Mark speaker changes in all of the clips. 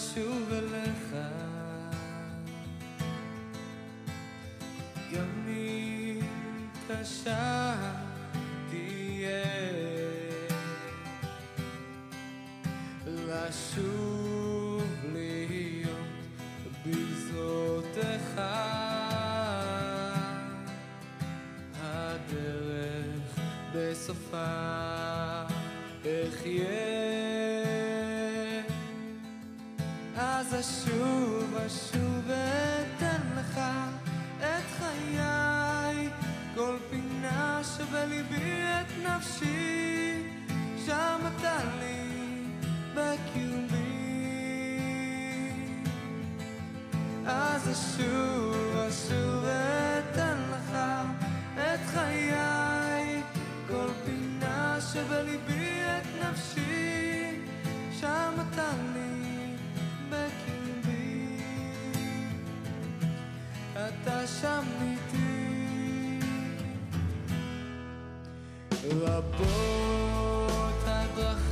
Speaker 1: אשוב אליך ימים קשה. אשוב ואתן לך את חיי. כל פינה שבליבי נפשי שם אתה לי אתה שם איתי. רבות הדרכים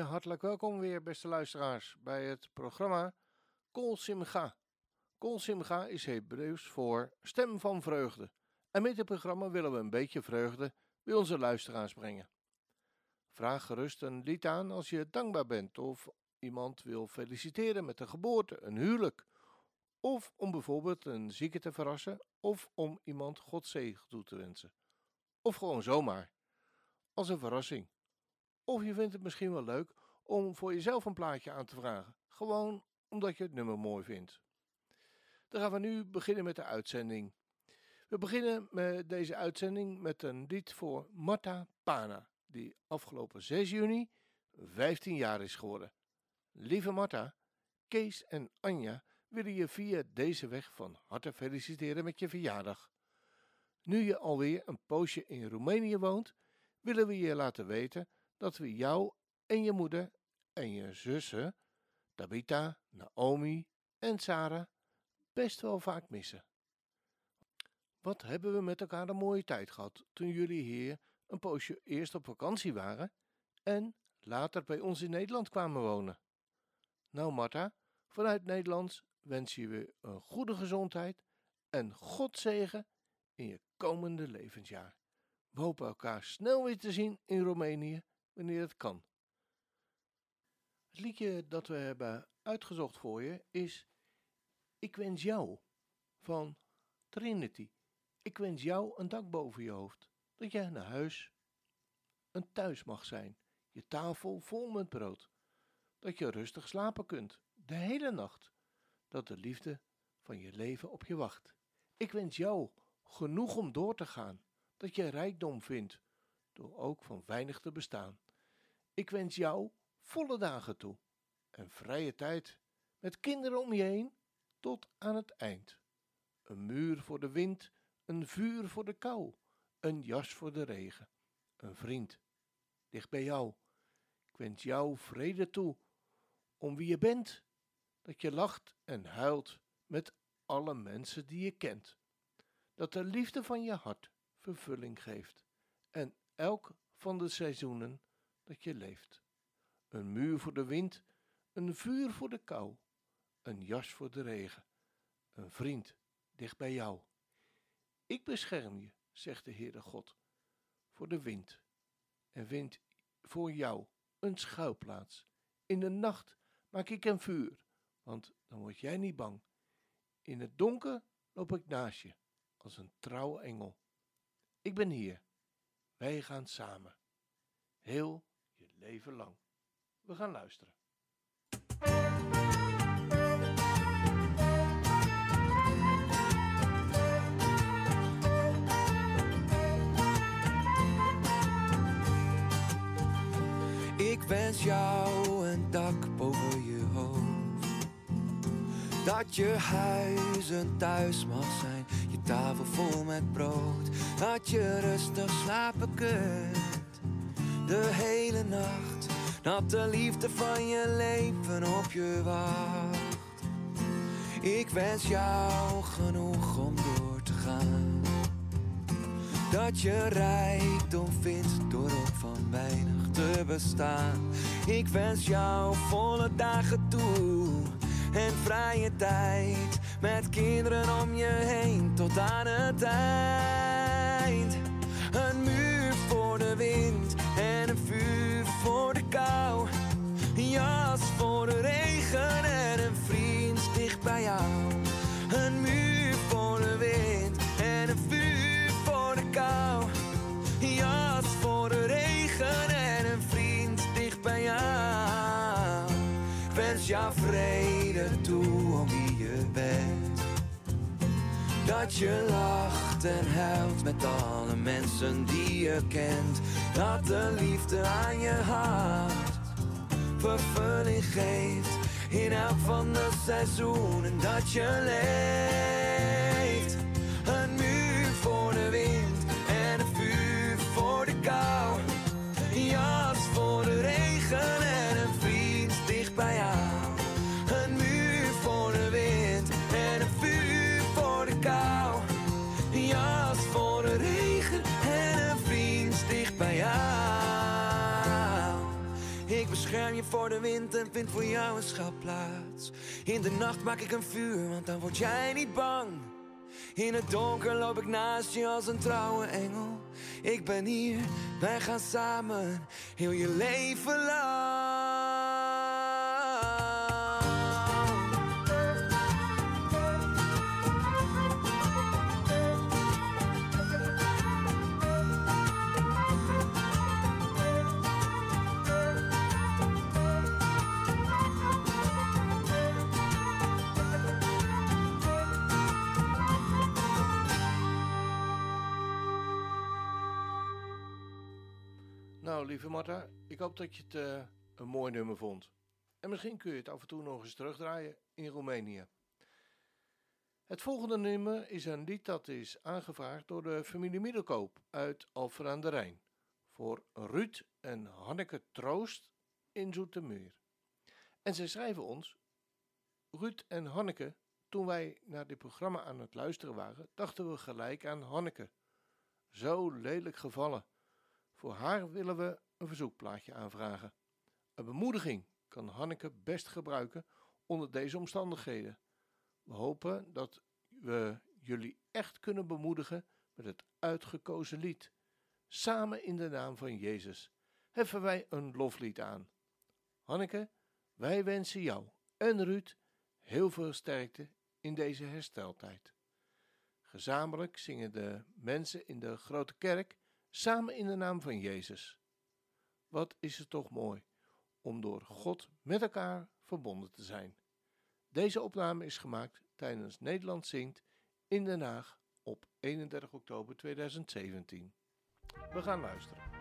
Speaker 2: Hartelijk welkom weer, beste luisteraars, bij het programma Kol Simcha. Kol Simcha is Hebreeuws voor stem van vreugde. En met dit programma willen we een beetje vreugde bij onze luisteraars brengen. Vraag gerust een lied aan als je dankbaar bent of iemand wil feliciteren met een geboorte, een huwelijk. Of om bijvoorbeeld een zieke te verrassen of om iemand God zegen toe te wensen. Of gewoon zomaar, als een verrassing. Of je vindt het misschien wel leuk om voor jezelf een plaatje aan te vragen. Gewoon omdat je het nummer mooi vindt. Dan gaan we nu beginnen met de uitzending. We beginnen met deze uitzending met een lied voor Marta Pana, die afgelopen 6 juni 15 jaar is geworden. Lieve Marta, Kees en Anja willen je via deze weg van harte feliciteren met je verjaardag. Nu je alweer een poosje in Roemenië woont, willen we je laten weten dat we jou en je moeder en je zussen, Tabitha, Naomi en Sarah, best wel vaak missen. Wat hebben we met elkaar een mooie tijd gehad toen jullie hier een poosje eerst op vakantie waren en later bij ons in Nederland kwamen wonen. Nou Marta, vanuit Nederlands wens je we een goede gezondheid en God zegen in je komende levensjaar. We hopen elkaar snel weer te zien in Roemenië wanneer het kan. Het liedje dat we hebben uitgezocht voor je is Ik wens jou van Trinity. Ik wens jou een dak boven je hoofd, dat jij naar huis een thuis mag zijn, je tafel vol met brood, dat je rustig slapen kunt, de hele nacht, dat de liefde van je leven op je wacht. Ik wens jou genoeg om door te gaan, dat je rijkdom vindt, door ook van weinig te bestaan. Ik wens jou volle dagen toe en vrije tijd, met kinderen om je heen, tot aan het eind. Een muur voor de wind, een vuur voor de kou, een jas voor de regen, een vriend, dicht bij jou. Ik wens jou vrede toe, om wie je bent, dat je lacht en huilt met alle mensen die je kent. Dat de liefde van je hart vervulling geeft elk van de seizoenen dat je leeft. Een muur voor de wind, een vuur voor de kou, een jas voor de regen, een vriend dicht bij jou. Ik bescherm je, zegt de Heere God, voor de wind en vind voor jou een schuilplaats. In de nacht maak ik een vuur, want dan word jij niet bang. In het donker loop ik naast je, als een trouwe engel. Ik ben hier. Wij gaan samen. Heel je leven lang. We gaan luisteren.
Speaker 3: Ik wens jou een dak boven je hoofd. Dat je huis een thuis mag zijn, je tafel vol met brood. Dat je rustig slapen kunt, de hele nacht. Dat de liefde van je leven op je wacht. Ik wens jou genoeg om door te gaan. Dat je rijkdom vindt door ook van weinig te bestaan. Ik wens jou volle dagen toe en vrije tijd. Met kinderen om je heen tot aan het eind. Een muur voor de wind en een vuur voor de kou. Een jas voor de regen en een vriend dicht bij jou. Een muur voor de wind en een vuur voor de kou. Een jas voor de regen en een vriend dicht bij jou. Wens jou vrede toe om wie je bent. Dat je lacht en huilt met alle mensen die je kent. Dat de liefde aan je hart vervulling geeft. In elk van de seizoenen dat je leeft. Een muur voor de wind en een vuur voor de kou. Jas voor de regen voor de wind en vind voor jou een schuilplaats. In de nacht maak ik een vuur, want dan word jij niet bang. In het donker loop ik naast je als een trouwe engel. Ik ben hier, wij gaan samen, heel je leven lang.
Speaker 2: Lieve Marta, ik hoop dat je het eh, een mooi nummer vond. En misschien kun je het af en toe nog eens terugdraaien in Roemenië. Het volgende nummer is een lied dat is aangevraagd door de familie Middelkoop uit Alphen aan de Rijn. Voor Ruud en Hanneke Troost in Zoetermeer. En zij schrijven ons, Ruud en Hanneke, toen wij naar dit programma aan het luisteren waren, dachten we gelijk aan Hanneke. Zo lelijk gevallen. Voor haar willen we een verzoekplaatje aanvragen. Een bemoediging kan Hanneke best gebruiken onder deze omstandigheden. We hopen dat we jullie echt kunnen bemoedigen met het uitgekozen lied. Samen in de naam van Jezus heffen wij een loflied aan. Hanneke, wij wensen jou en Ruud heel veel sterkte in deze hersteltijd. Gezamenlijk zingen de mensen in de grote kerk samen in de naam van Jezus. Wat is het toch mooi om door God met elkaar verbonden te zijn. Deze opname is gemaakt tijdens Nederland Zingt in Den Haag op 31 oktober 2017. We gaan luisteren.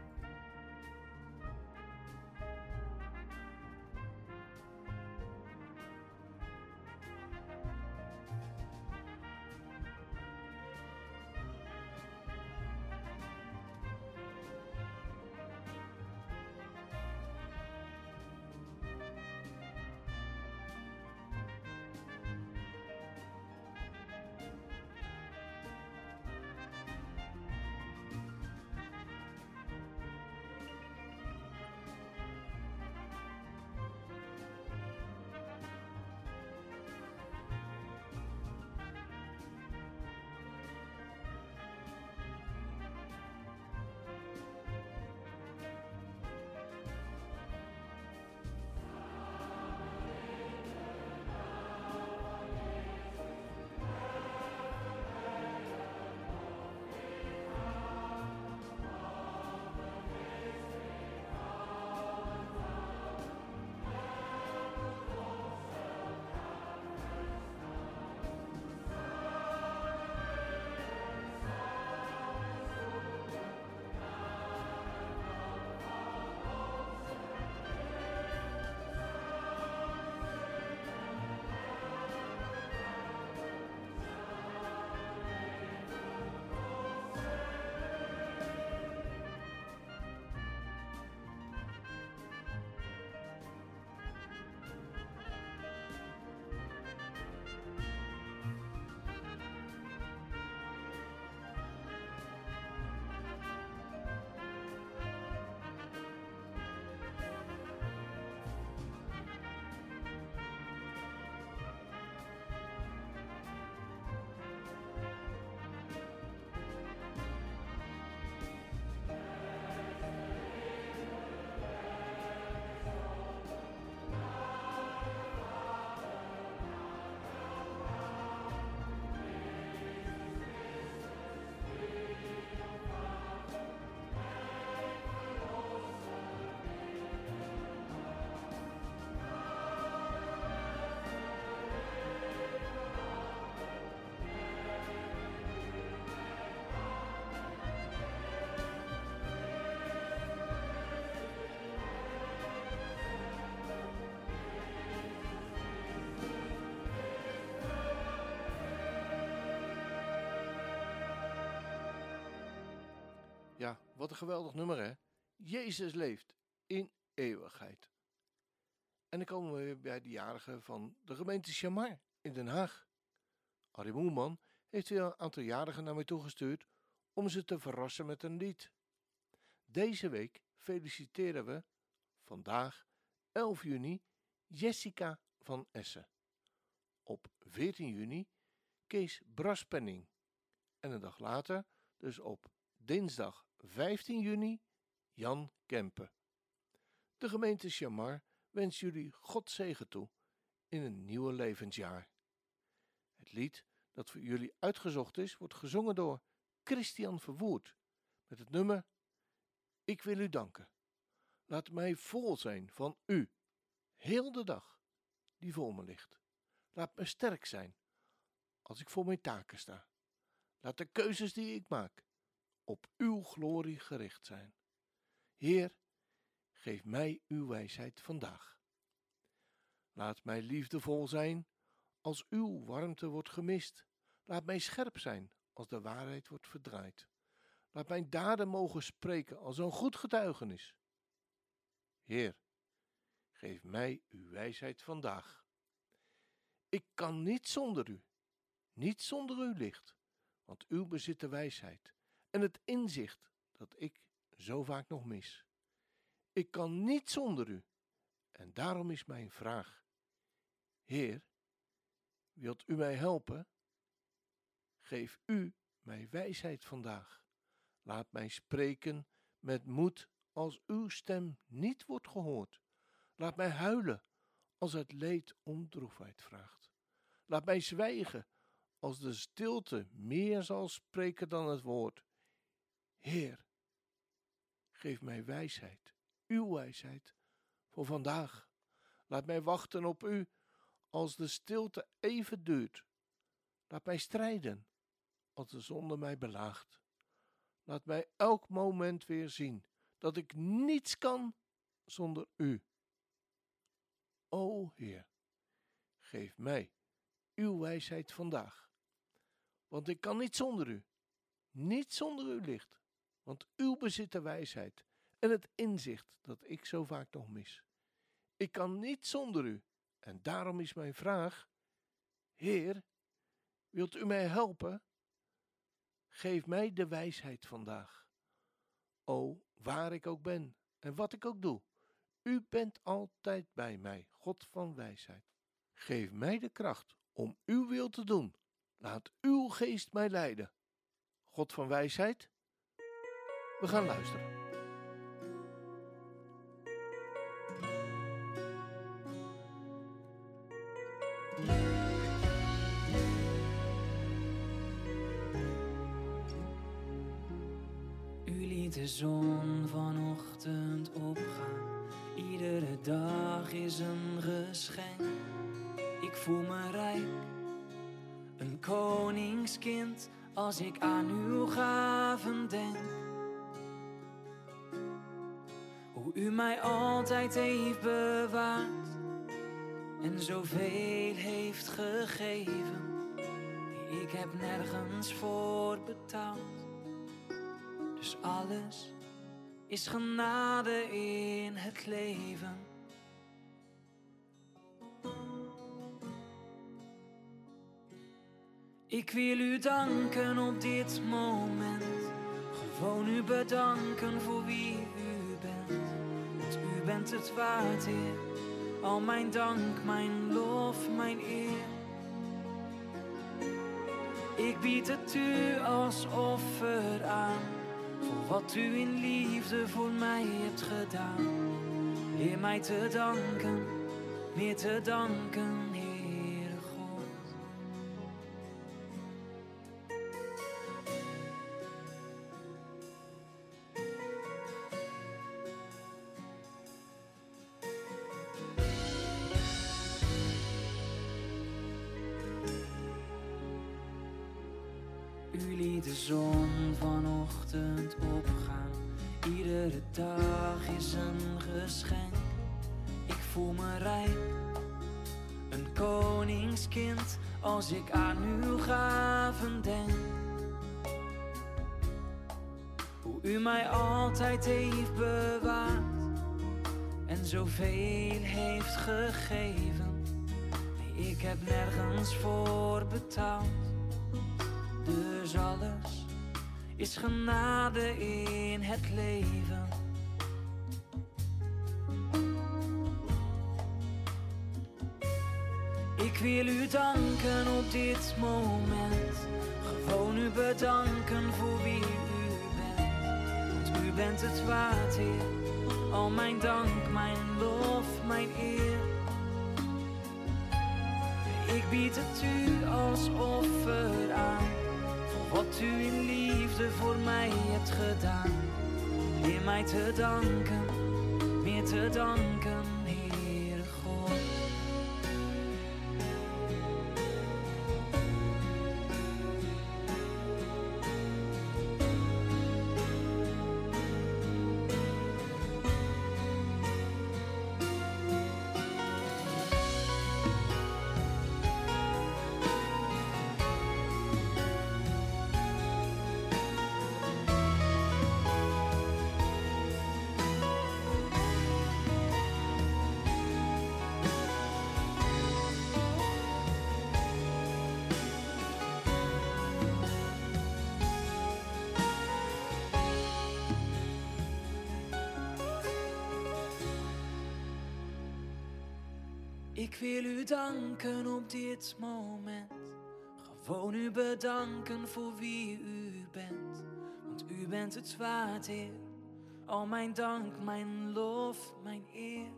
Speaker 2: Wat een geweldig nummer hè. Jezus leeft in eeuwigheid. En dan komen we weer bij de jarigen van de gemeente Chamar in Den Haag. Arie Moelman heeft weer een aantal jarigen naar mij toegestuurd om ze te verrassen met een lied. Deze week feliciteren we, vandaag 11 juni, Jessica van Essen. Op 14 juni Kees Braspenning. En een dag later, dus op dinsdag 15 juni, Jan Kempen. De gemeente Chamar wens jullie God zegen toe in een nieuwe levensjaar. Het lied dat voor jullie uitgezocht is, wordt gezongen door Christian Verwoerd met het nummer Ik wil u danken. Laat mij vol zijn van u, heel de dag die voor me ligt. Laat me sterk zijn als ik voor mijn taken sta. Laat de keuzes die ik maak op uw glorie gericht zijn. Heer, geef mij uw wijsheid vandaag. Laat mij liefdevol zijn als uw warmte wordt gemist. Laat mij scherp zijn als de waarheid wordt verdraaid. Laat mijn daden mogen spreken als een goed getuigenis. Heer, Geef mij uw wijsheid vandaag. Ik kan niet zonder u, niet zonder uw licht, want u bezit de wijsheid en het inzicht dat ik zo vaak nog mis. Ik kan niet zonder u, en daarom is mijn vraag: Heer, wilt u mij helpen? Geef u mij wijsheid vandaag. Laat mij spreken met moed als uw stem niet wordt gehoord. Laat mij huilen als het leed om droefheid vraagt. Laat mij zwijgen als de stilte meer zal spreken dan het woord. Heer, geef mij wijsheid, uw wijsheid, voor vandaag. Laat mij wachten op u als de stilte even duurt. Laat mij strijden als de zonde mij belaagt. Laat mij elk moment weer zien dat ik niets kan zonder u. O Heer, geef mij uw wijsheid vandaag, want ik kan niet zonder u, niet zonder uw licht, want uw bezit de wijsheid en het inzicht dat ik zo vaak nog mis. Ik kan niet zonder u, en daarom is mijn vraag: Heer, wilt u mij helpen? Geef mij de wijsheid vandaag. O, waar ik ook ben en wat ik ook doe, u bent altijd bij mij, God van wijsheid. Geef mij de kracht om uw wil te doen. Laat uw geest mij leiden. God van wijsheid, we gaan luisteren.
Speaker 4: U liet de zon vanochtend opgaan. Iedere dag is een geschenk. Ik voel me rijk, een koningskind als ik aan uw gaven denk. U mij altijd heeft bewaard en zoveel heeft gegeven. Ik heb nergens voor betaald. Dus alles is genade in het leven. Ik wil u danken op dit moment. Gewoon u bedanken voor wie bent het waard. Al mijn dank, mijn lof, mijn eer. Ik bied het u als offer aan. Voor wat u in liefde voor mij hebt gedaan. Leer mij te danken, meer te danken, wil u danken op dit moment. Gewoon u bedanken voor wie u bent. Want u bent het waard, Heer. Al mijn dank, mijn lof, mijn eer. Ik bied het u als offer aan. Voor wat u in liefde voor mij hebt gedaan. Leer mij te danken, meer te danken, wil u danken op dit moment. Gewoon u bedanken voor wie u bent. Want u bent het waard, Heer. Al mijn dank, mijn lof, mijn eer.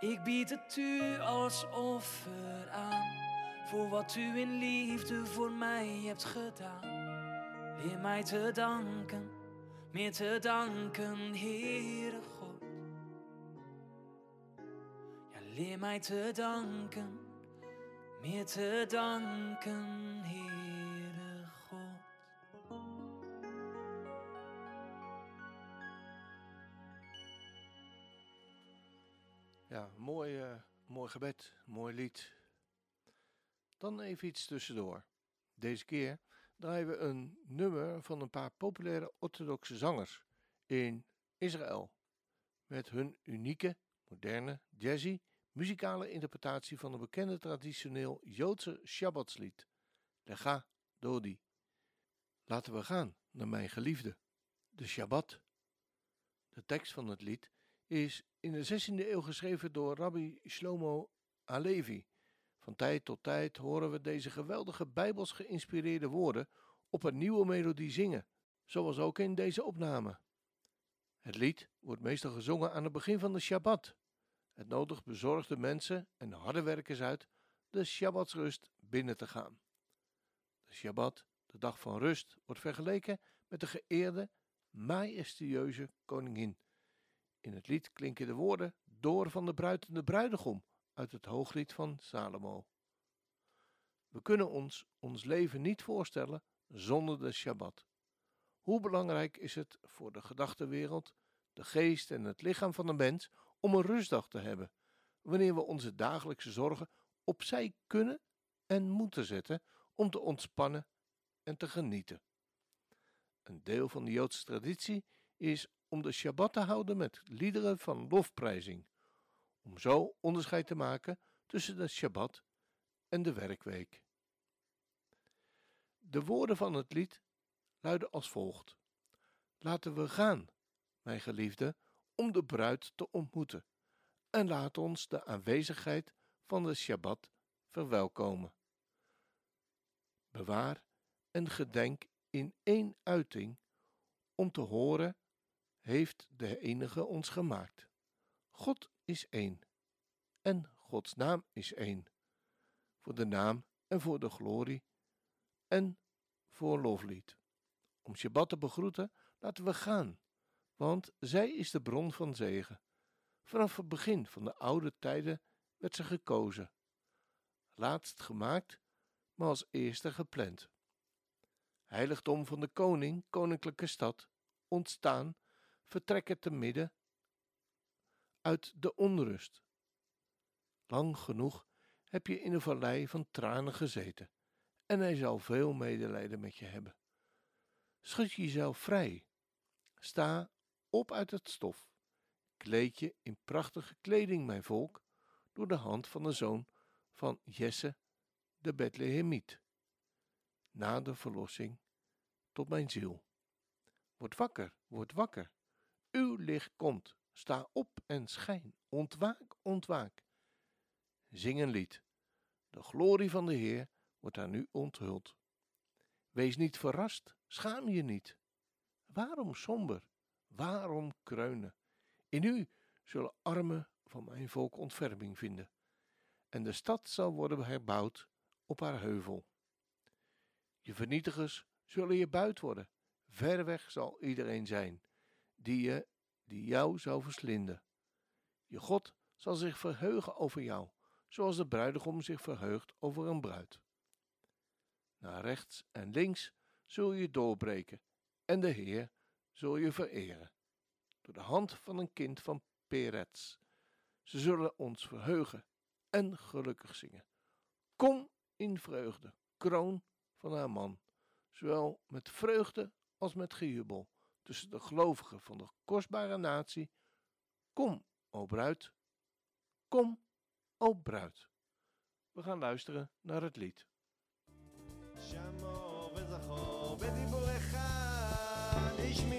Speaker 4: Ik bied het u als offer aan. Voor wat u in liefde voor mij hebt gedaan. Leer mij te danken, meer te danken, Heere leer mij te danken, meer te danken, Heere God.
Speaker 2: Ja, mooi, eh, mooi gebed, mooi lied. Dan even iets tussendoor. Deze keer draaien we een nummer van een paar populaire orthodoxe zangers in Israël. Met hun unieke, moderne, jazzy, muzikale interpretatie van een bekende traditioneel Joodse Shabbatslied, Lecha Dodi. Laten we gaan naar mijn geliefde, de Shabbat. De tekst van het lied is in de 16e eeuw geschreven door Rabbi Shlomo Alevi. Van tijd tot tijd horen we deze geweldige bijbels geïnspireerde woorden op een nieuwe melodie zingen, zoals ook in deze opname. Het lied wordt meestal gezongen aan het begin van de Shabbat. Het nodigt bezorgde mensen en harde werkers uit de Shabbatsrust binnen te gaan. De Shabbat, de dag van rust, wordt vergeleken met de geëerde, majestueuze koningin. In het lied klinken de woorden door van de bruid en de bruidegom uit het hooglied van Salomo. We kunnen ons ons leven niet voorstellen zonder de Shabbat. Hoe belangrijk is het voor de gedachtenwereld, de geest en het lichaam van de mens om een rustdag te hebben, wanneer we onze dagelijkse zorgen opzij kunnen en moeten zetten om te ontspannen en te genieten. Een deel van de Joodse traditie is om de Shabbat te houden met liederen van lofprijzing, om zo onderscheid te maken tussen de Shabbat en de werkweek. De woorden van het lied luiden als volgt: Laten we gaan, mijn geliefde, om de bruid te ontmoeten, en laat ons de aanwezigheid van de Shabbat verwelkomen. Bewaar en gedenk in één uiting om te horen heeft de enige ons gemaakt. God is één en Gods naam is één. Voor de naam en voor de glorie en voor loflied. Om Shabbat te begroeten, laten we gaan, want zij is de bron van zegen. Vanaf het begin van de oude tijden werd ze gekozen. Laatst gemaakt, maar als eerste gepland. Heiligdom van de koning, koninklijke stad, ontstaan, vertrekken te midden uit de onrust. Lang genoeg heb je in een vallei van tranen gezeten, en hij zal veel medelijden met je hebben. Schud jezelf vrij. Sta op uit het stof. Kleed je in prachtige kleding, mijn volk, door de hand van de zoon van Jesse de Bethlehemiet. Na de verlossing tot mijn ziel. Word wakker, word wakker. Uw licht komt. Sta op en schijn. Ontwaak, ontwaak. Zing een lied. De glorie van de Heer wordt aan u onthuld. Wees niet verrast, schaam je niet. Waarom somber? Waarom kreunen? In u zullen armen van mijn volk ontferming vinden, en de stad zal worden herbouwd op haar heuvel. Je vernietigers zullen je buit worden, ver weg zal iedereen zijn, die, je, die jou zou verslinden. Je God zal zich verheugen over jou, zoals de bruidegom zich verheugt over een bruid. Naar rechts en links zul je doorbreken, en de Heer zul je vereren. Door de hand van een kind van Perets. Ze zullen ons verheugen en gelukkig zingen. Kom in vreugde, kroon van haar man, zowel met vreugde als met gejubel, tussen de gelovigen van de kostbare natie. Kom, o bruid, kom, o bruid. We gaan luisteren naar het lied.
Speaker 5: שמור וזכור בדיבורך השמיענו אל המיוחד השם אחד ושמו אחד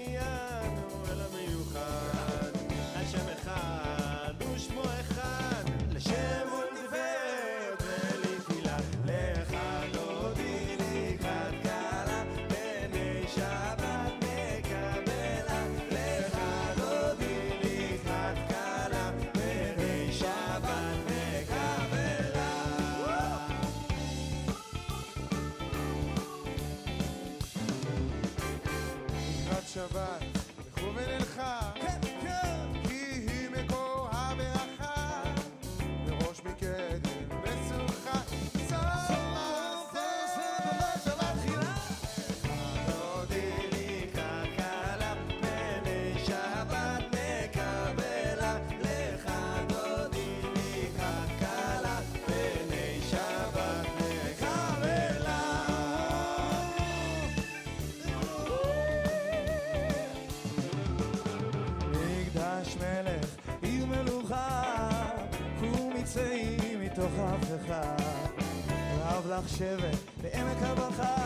Speaker 5: בתוך אף אחד. רב לך שבט בעמק הברכה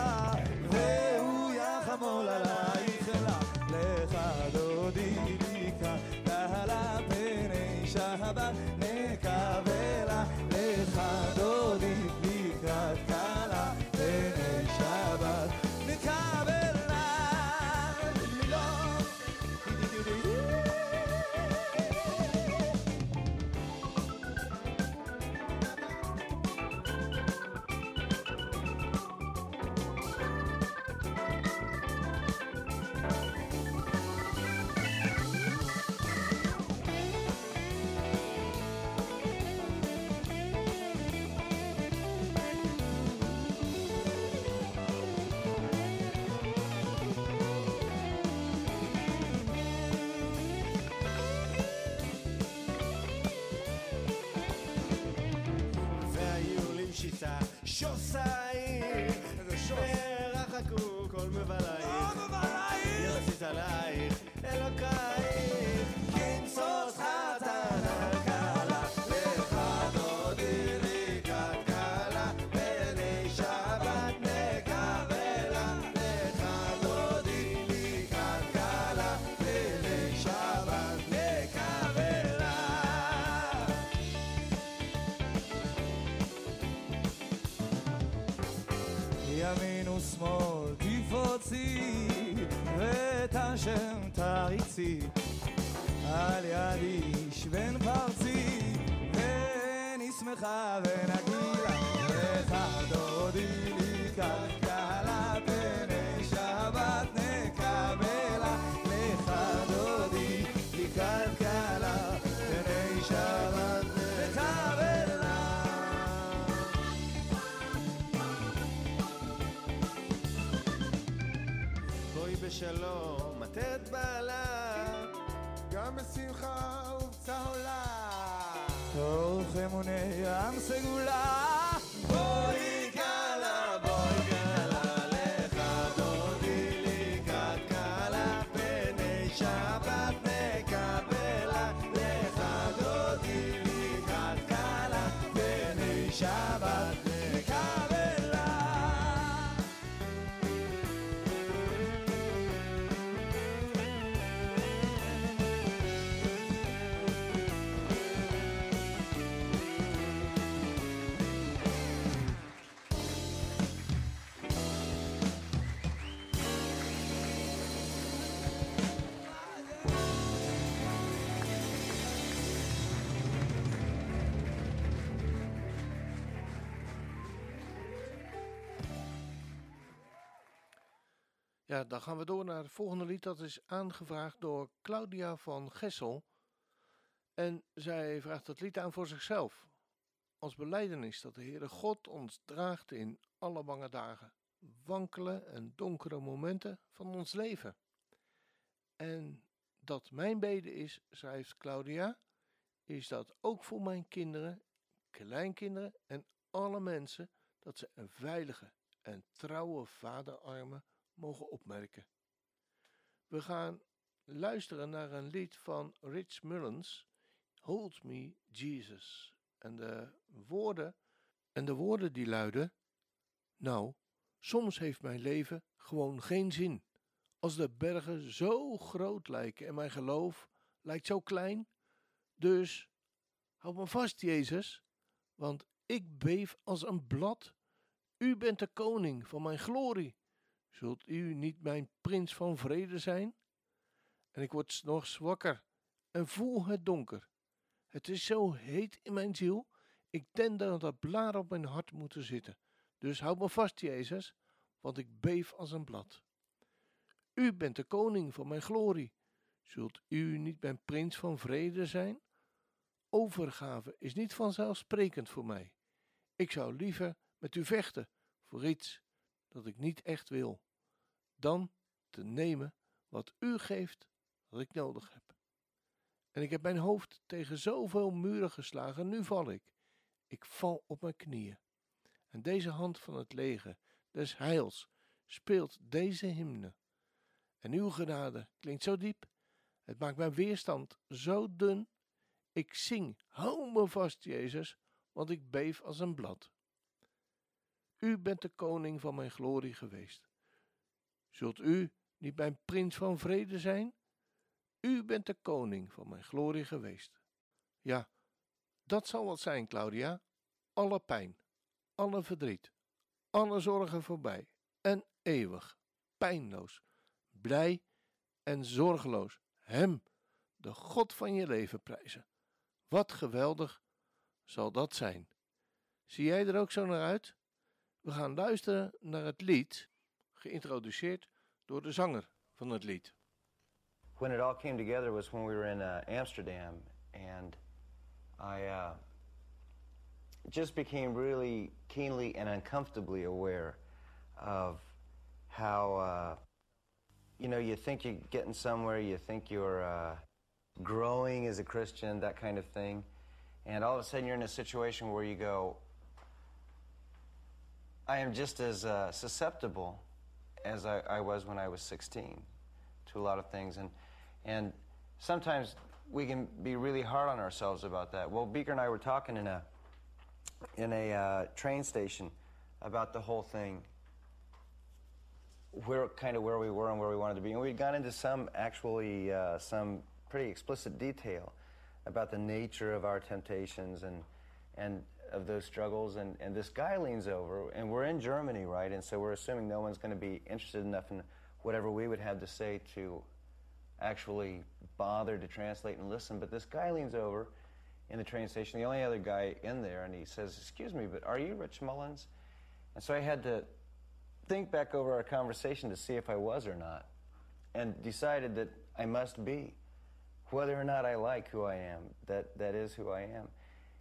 Speaker 5: עריצי, על יד איש בן פרצי, ונשמחה ונגילה, ותחדודי לי כלכלה, פני שבת נקבלה, לך. דודי לי כלכלה, פני שבת נקבלה. בשלום. בשלום, עטרת בעלה, גם בשמחה ובצהולה. תוך אמוני עם סגולה,
Speaker 2: gaan we door naar het volgende lied. Dat is aangevraagd door Claudia van Gessel. En zij vraagt het lied aan voor zichzelf. Als beleidenis dat de Heere God ons draagt in alle bange dagen, wankele en donkere momenten van ons leven. En dat mijn bede is, schrijft Claudia, is dat ook voor mijn kinderen, kleinkinderen en alle mensen, dat ze een veilige en trouwe vaderarmen mogen opmerken. We gaan luisteren naar een lied van Rich Mullins, Hold Me Jesus. En de woorden, en de woorden die luiden, nou, soms heeft mijn leven gewoon geen zin. Als de bergen zo groot lijken en mijn geloof lijkt zo klein. Dus houd me vast, Jezus, want ik beef als een blad. U bent de koning van mijn glorie. Zult u niet mijn prins van vrede zijn? En ik word s'nachts wakker en voel het donker. Het is zo heet in mijn ziel. Ik denk dat dat blaar op mijn hart moeten zitten. Dus houd me vast, Jezus, want ik beef als een blad. U bent de koning van mijn glorie. Zult u niet mijn prins van vrede zijn? Overgave is niet vanzelfsprekend voor mij. Ik zou liever met u vechten voor iets dat ik niet echt wil, dan te nemen wat u geeft wat ik nodig heb. En ik heb mijn hoofd tegen zoveel muren geslagen, nu val ik. Ik val op mijn knieën. En deze hand van het leger, des heils, speelt deze hymne. En uw genade klinkt zo diep, het maakt mijn weerstand zo dun. Ik zing, hou me vast, Jezus, want ik beef als een blad. U bent de koning van mijn glorie geweest. Zult u niet mijn prins van vrede zijn? U bent de koning van mijn glorie geweest. Ja, dat zal wat zijn, Claudia. Alle pijn, alle verdriet, alle zorgen voorbij en eeuwig, pijnloos, blij en zorgeloos Hem, de God van je leven, prijzen. Wat geweldig zal dat zijn. Zie jij er ook zo naar uit? We gaan luisteren naar het lied, geïntroduceerd door de zanger van het lied.
Speaker 6: When it all came together was when we were in uh, Amsterdam, and I uh, just became really keenly and uncomfortably aware of how, uh, you know, you think you're getting somewhere, you think you're uh, growing as a Christian, that kind of thing, and all of a sudden you're in a situation where you go, I am just as uh, susceptible as I, I, was when I was 16 to a lot of things. And, and sometimes we can be really hard on ourselves about that. Well, Beaker and I were talking in a, in a uh, train station about the whole thing, where kind of where we were and where we wanted to be. And we'd gone into some actually, uh, some pretty explicit detail about the nature of our temptations and, and of those struggles. And, and this guy leans over, and we're in Germany, right? And so we're assuming no one's going to be interested enough in whatever we would have to say to actually bother to translate and listen. But this guy leans over in the train station, the only other guy in there, and he says, Excuse me, but are you Rich Mullins? And so I had to think back over our conversation to see if I was or not, and decided that I must be. Whether or not I like who I am, that, that is who I am.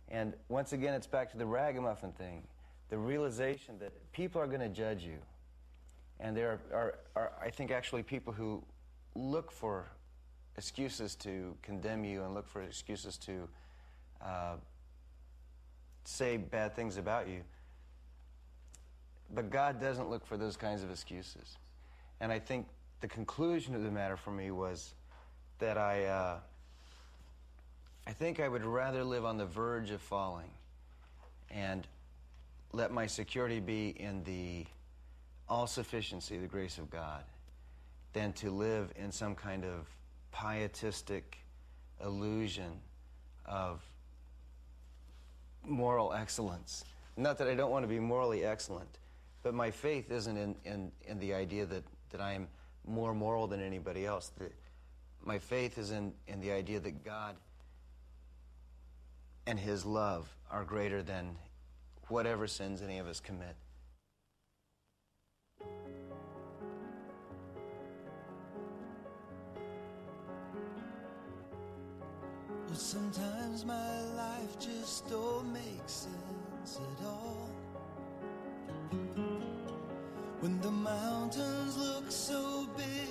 Speaker 6: And once again, it's back to the ragamuffin thing the realization that people are going to judge you. And there are, are, are, I think, actually people who look for excuses to condemn you and look for excuses to uh, say bad things about you. But God doesn't look for those kinds of excuses. And I think the conclusion of the matter for me was that I. Uh, I think I would rather live on the verge of falling and let my security be in the all sufficiency, the grace of God, than to live in some kind of pietistic illusion of moral excellence. Not that I don't want to be morally excellent, but my faith isn't in, in, in the idea that, that I am more moral than anybody else. The, my faith is in, in the idea that God and his love are greater than whatever sins any of us commit.
Speaker 7: Well, sometimes my life just don't make sense at all. When the mountains look so big,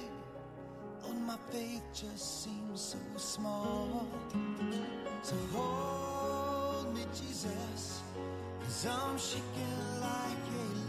Speaker 7: my faith just seems so small. So hold me, Jesus, cause I'm shaking like a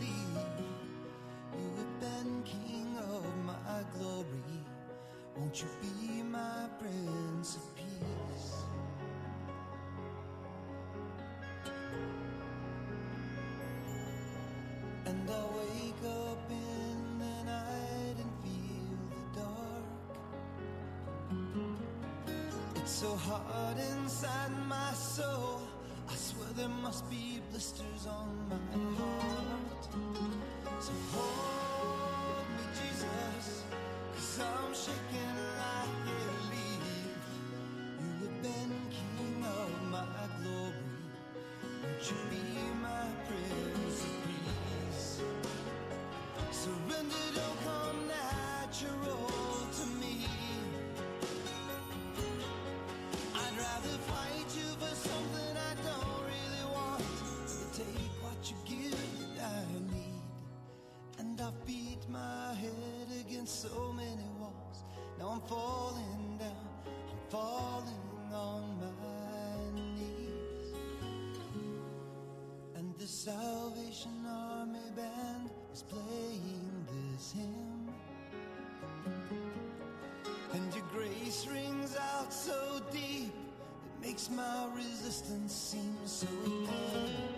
Speaker 7: falling down, I'm falling on my knees. And the Salvation Army band is playing this hymn. And your grace rings out so deep, it makes my resistance seem so thin.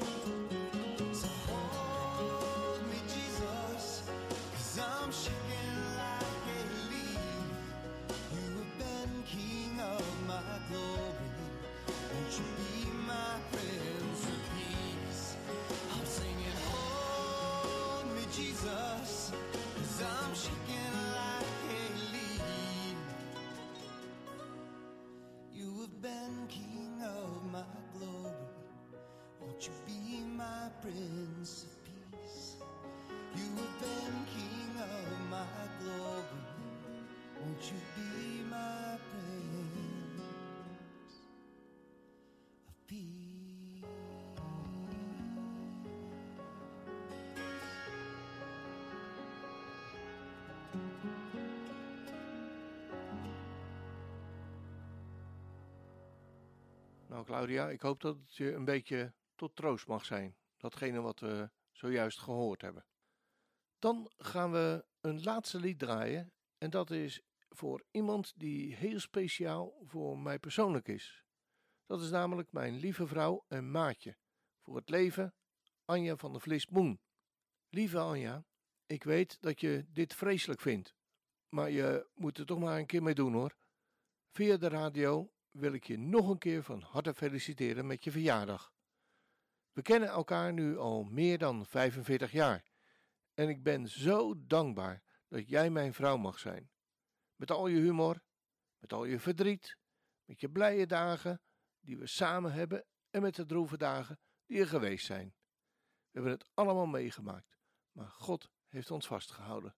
Speaker 2: Nou, Claudia, ik hoop dat het je een beetje tot troost mag zijn. Datgene wat we zojuist gehoord hebben. Dan gaan we een laatste lied draaien. En dat is voor iemand die heel speciaal voor mij persoonlijk is. Dat is namelijk mijn lieve vrouw en maatje. Voor het leven, Anja van der Vlis. Lieve Anja, ik weet dat je dit vreselijk vindt. Maar je moet er toch maar een keer mee doen hoor. Via de radio wil ik je nog een keer van harte feliciteren met je verjaardag. We kennen elkaar nu al meer dan 45 jaar en ik ben zo dankbaar dat jij mijn vrouw mag zijn. Met al je humor, met al je verdriet, met je blije dagen die we samen hebben en met de droeve dagen die er geweest zijn. We hebben het allemaal meegemaakt, maar God heeft ons vastgehouden.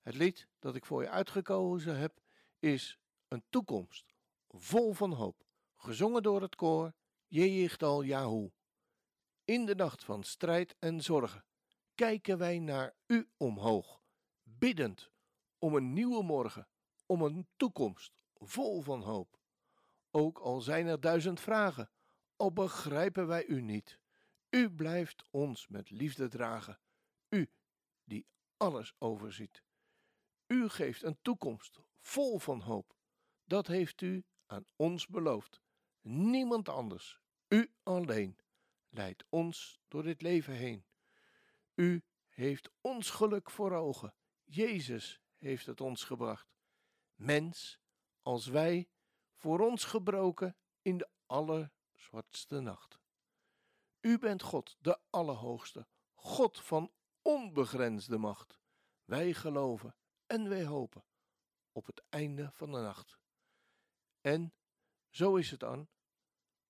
Speaker 2: Het lied dat ik voor je uitgekozen heb is Een toekomst vol van hoop, gezongen door het koor Jehichtal Yahoo. In de nacht van strijd en zorgen kijken wij naar u omhoog, biddend om een nieuwe morgen, om een toekomst vol van hoop. Ook al zijn er duizend vragen, al begrijpen wij u niet, u blijft ons met liefde dragen, u die alles overziet. U geeft een toekomst vol van hoop, dat heeft u aan ons beloofd. Niemand anders, u alleen, leidt ons door dit leven heen. U heeft ons geluk voor ogen. Jezus heeft het ons gebracht. Mens, als wij, voor ons gebroken in de allerzwartste nacht. U bent God, de Allerhoogste, God van onbegrensde macht. Wij geloven en wij hopen op het einde van de nacht. En zo is het dan,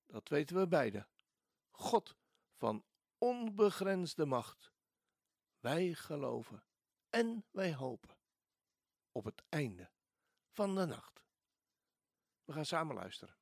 Speaker 2: dat weten we beide. God van onbegrensde macht. Wij geloven en wij hopen op het einde van de nacht. We gaan samen luisteren.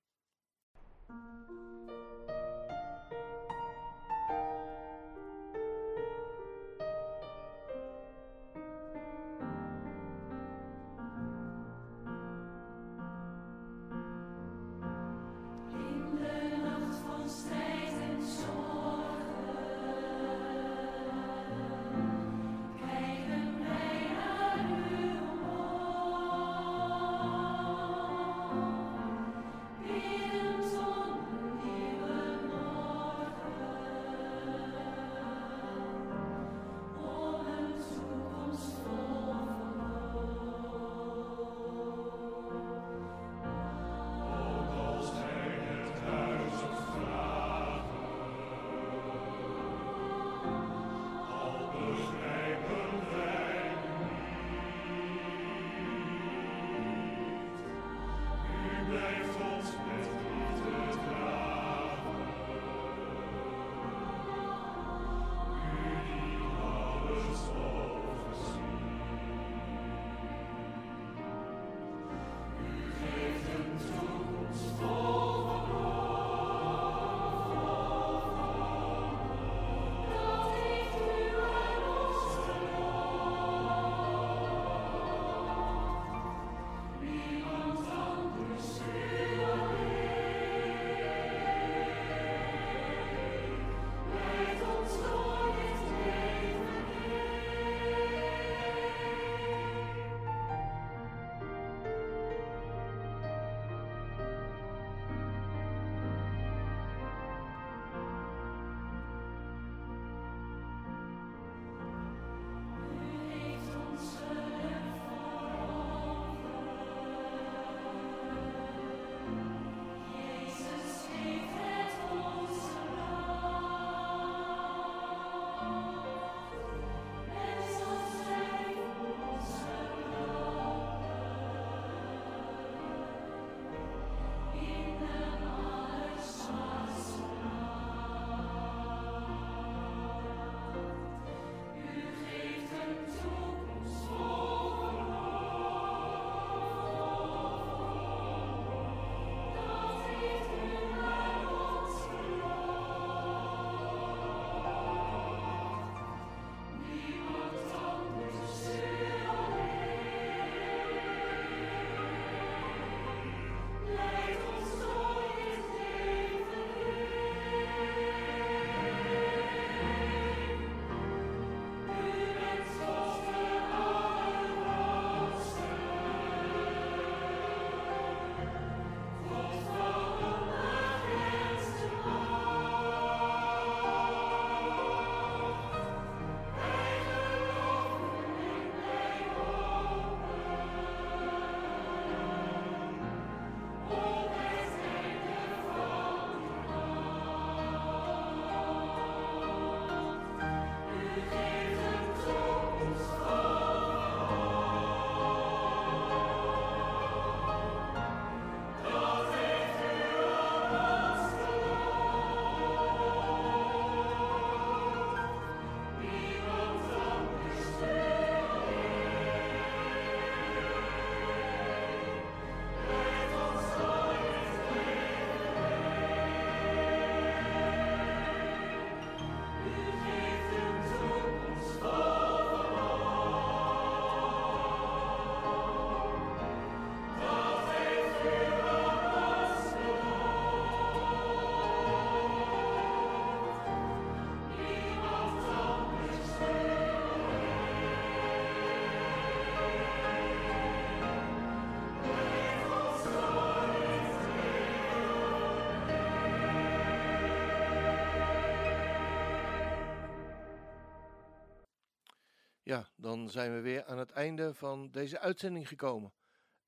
Speaker 8: Zijn we weer aan het einde van deze uitzending gekomen.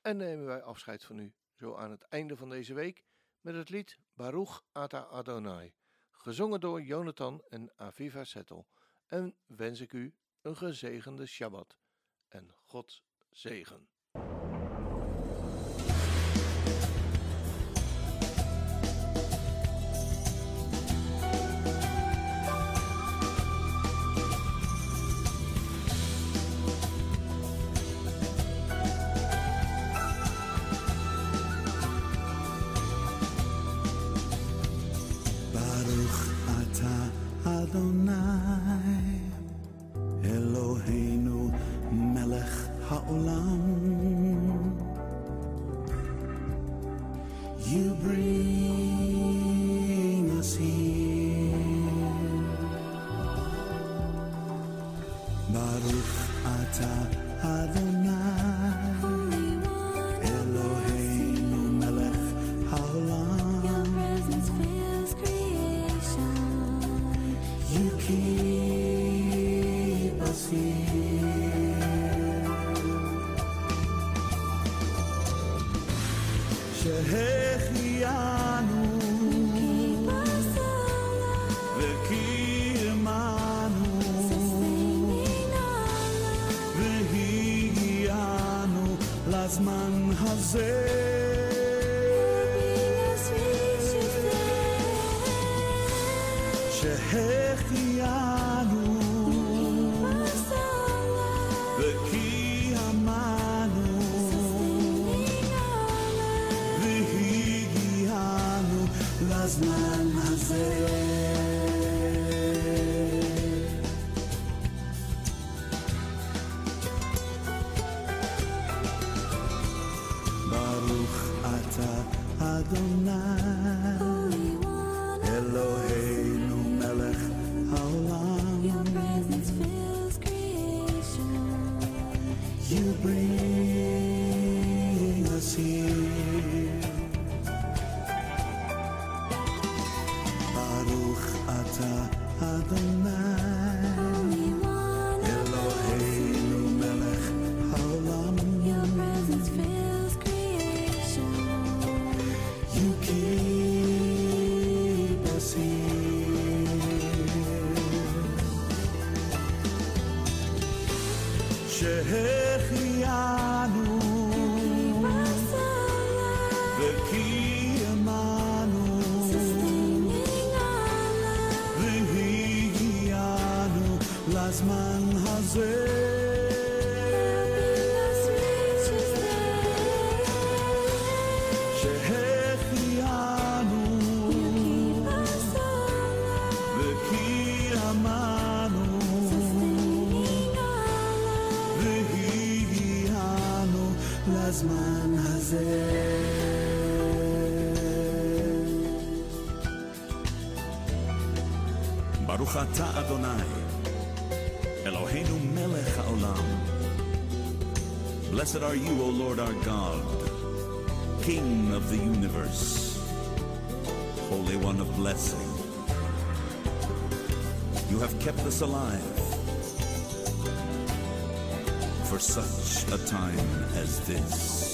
Speaker 8: En nemen wij afscheid van u, zo aan het einde van deze week, met het lied Baruch Ata Adonai, gezongen door Jonathan en Aviva Settel. En wens ik u een gezegende Shabbat en God zegen.
Speaker 9: שהחיינו
Speaker 10: ברוך אתה אדוני, Eloheinu melech haolam. Blessed are you, O Lord our God, King of the universe, Holy One of blessing. You have kept us alive for such a time as this.